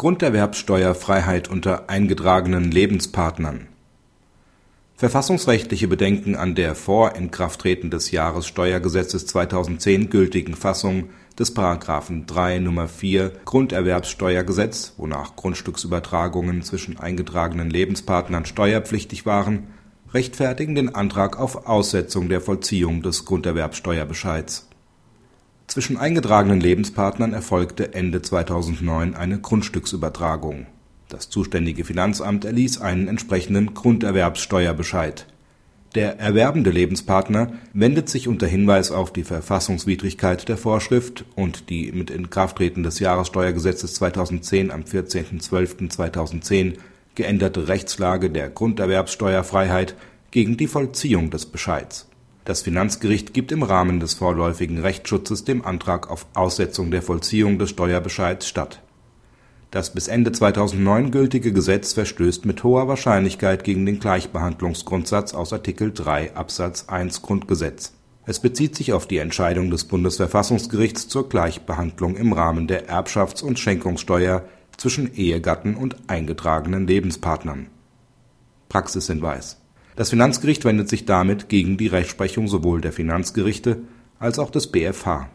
Grunderwerbsteuerfreiheit unter eingetragenen Lebenspartnern Verfassungsrechtliche Bedenken an der vor Inkrafttreten des Jahressteuergesetzes 2010 gültigen Fassung des § 3 Nr. 4 Grunderwerbsteuergesetz, wonach Grundstücksübertragungen zwischen eingetragenen Lebenspartnern steuerpflichtig waren, rechtfertigen den Antrag auf Aussetzung der Vollziehung des Grunderwerbsteuerbescheids zwischen eingetragenen Lebenspartnern erfolgte Ende 2009 eine Grundstücksübertragung. Das zuständige Finanzamt erließ einen entsprechenden Grunderwerbsteuerbescheid. Der erwerbende Lebenspartner wendet sich unter Hinweis auf die Verfassungswidrigkeit der Vorschrift und die mit Inkrafttreten des Jahressteuergesetzes 2010 am 14.12.2010 geänderte Rechtslage der Grunderwerbsteuerfreiheit gegen die Vollziehung des Bescheids das Finanzgericht gibt im Rahmen des vorläufigen Rechtsschutzes dem Antrag auf Aussetzung der Vollziehung des Steuerbescheids statt. Das bis Ende 2009 gültige Gesetz verstößt mit hoher Wahrscheinlichkeit gegen den Gleichbehandlungsgrundsatz aus Artikel 3 Absatz 1 Grundgesetz. Es bezieht sich auf die Entscheidung des Bundesverfassungsgerichts zur Gleichbehandlung im Rahmen der Erbschafts und Schenkungssteuer zwischen Ehegatten und eingetragenen Lebenspartnern. Praxishinweis das Finanzgericht wendet sich damit gegen die Rechtsprechung sowohl der Finanzgerichte als auch des BfH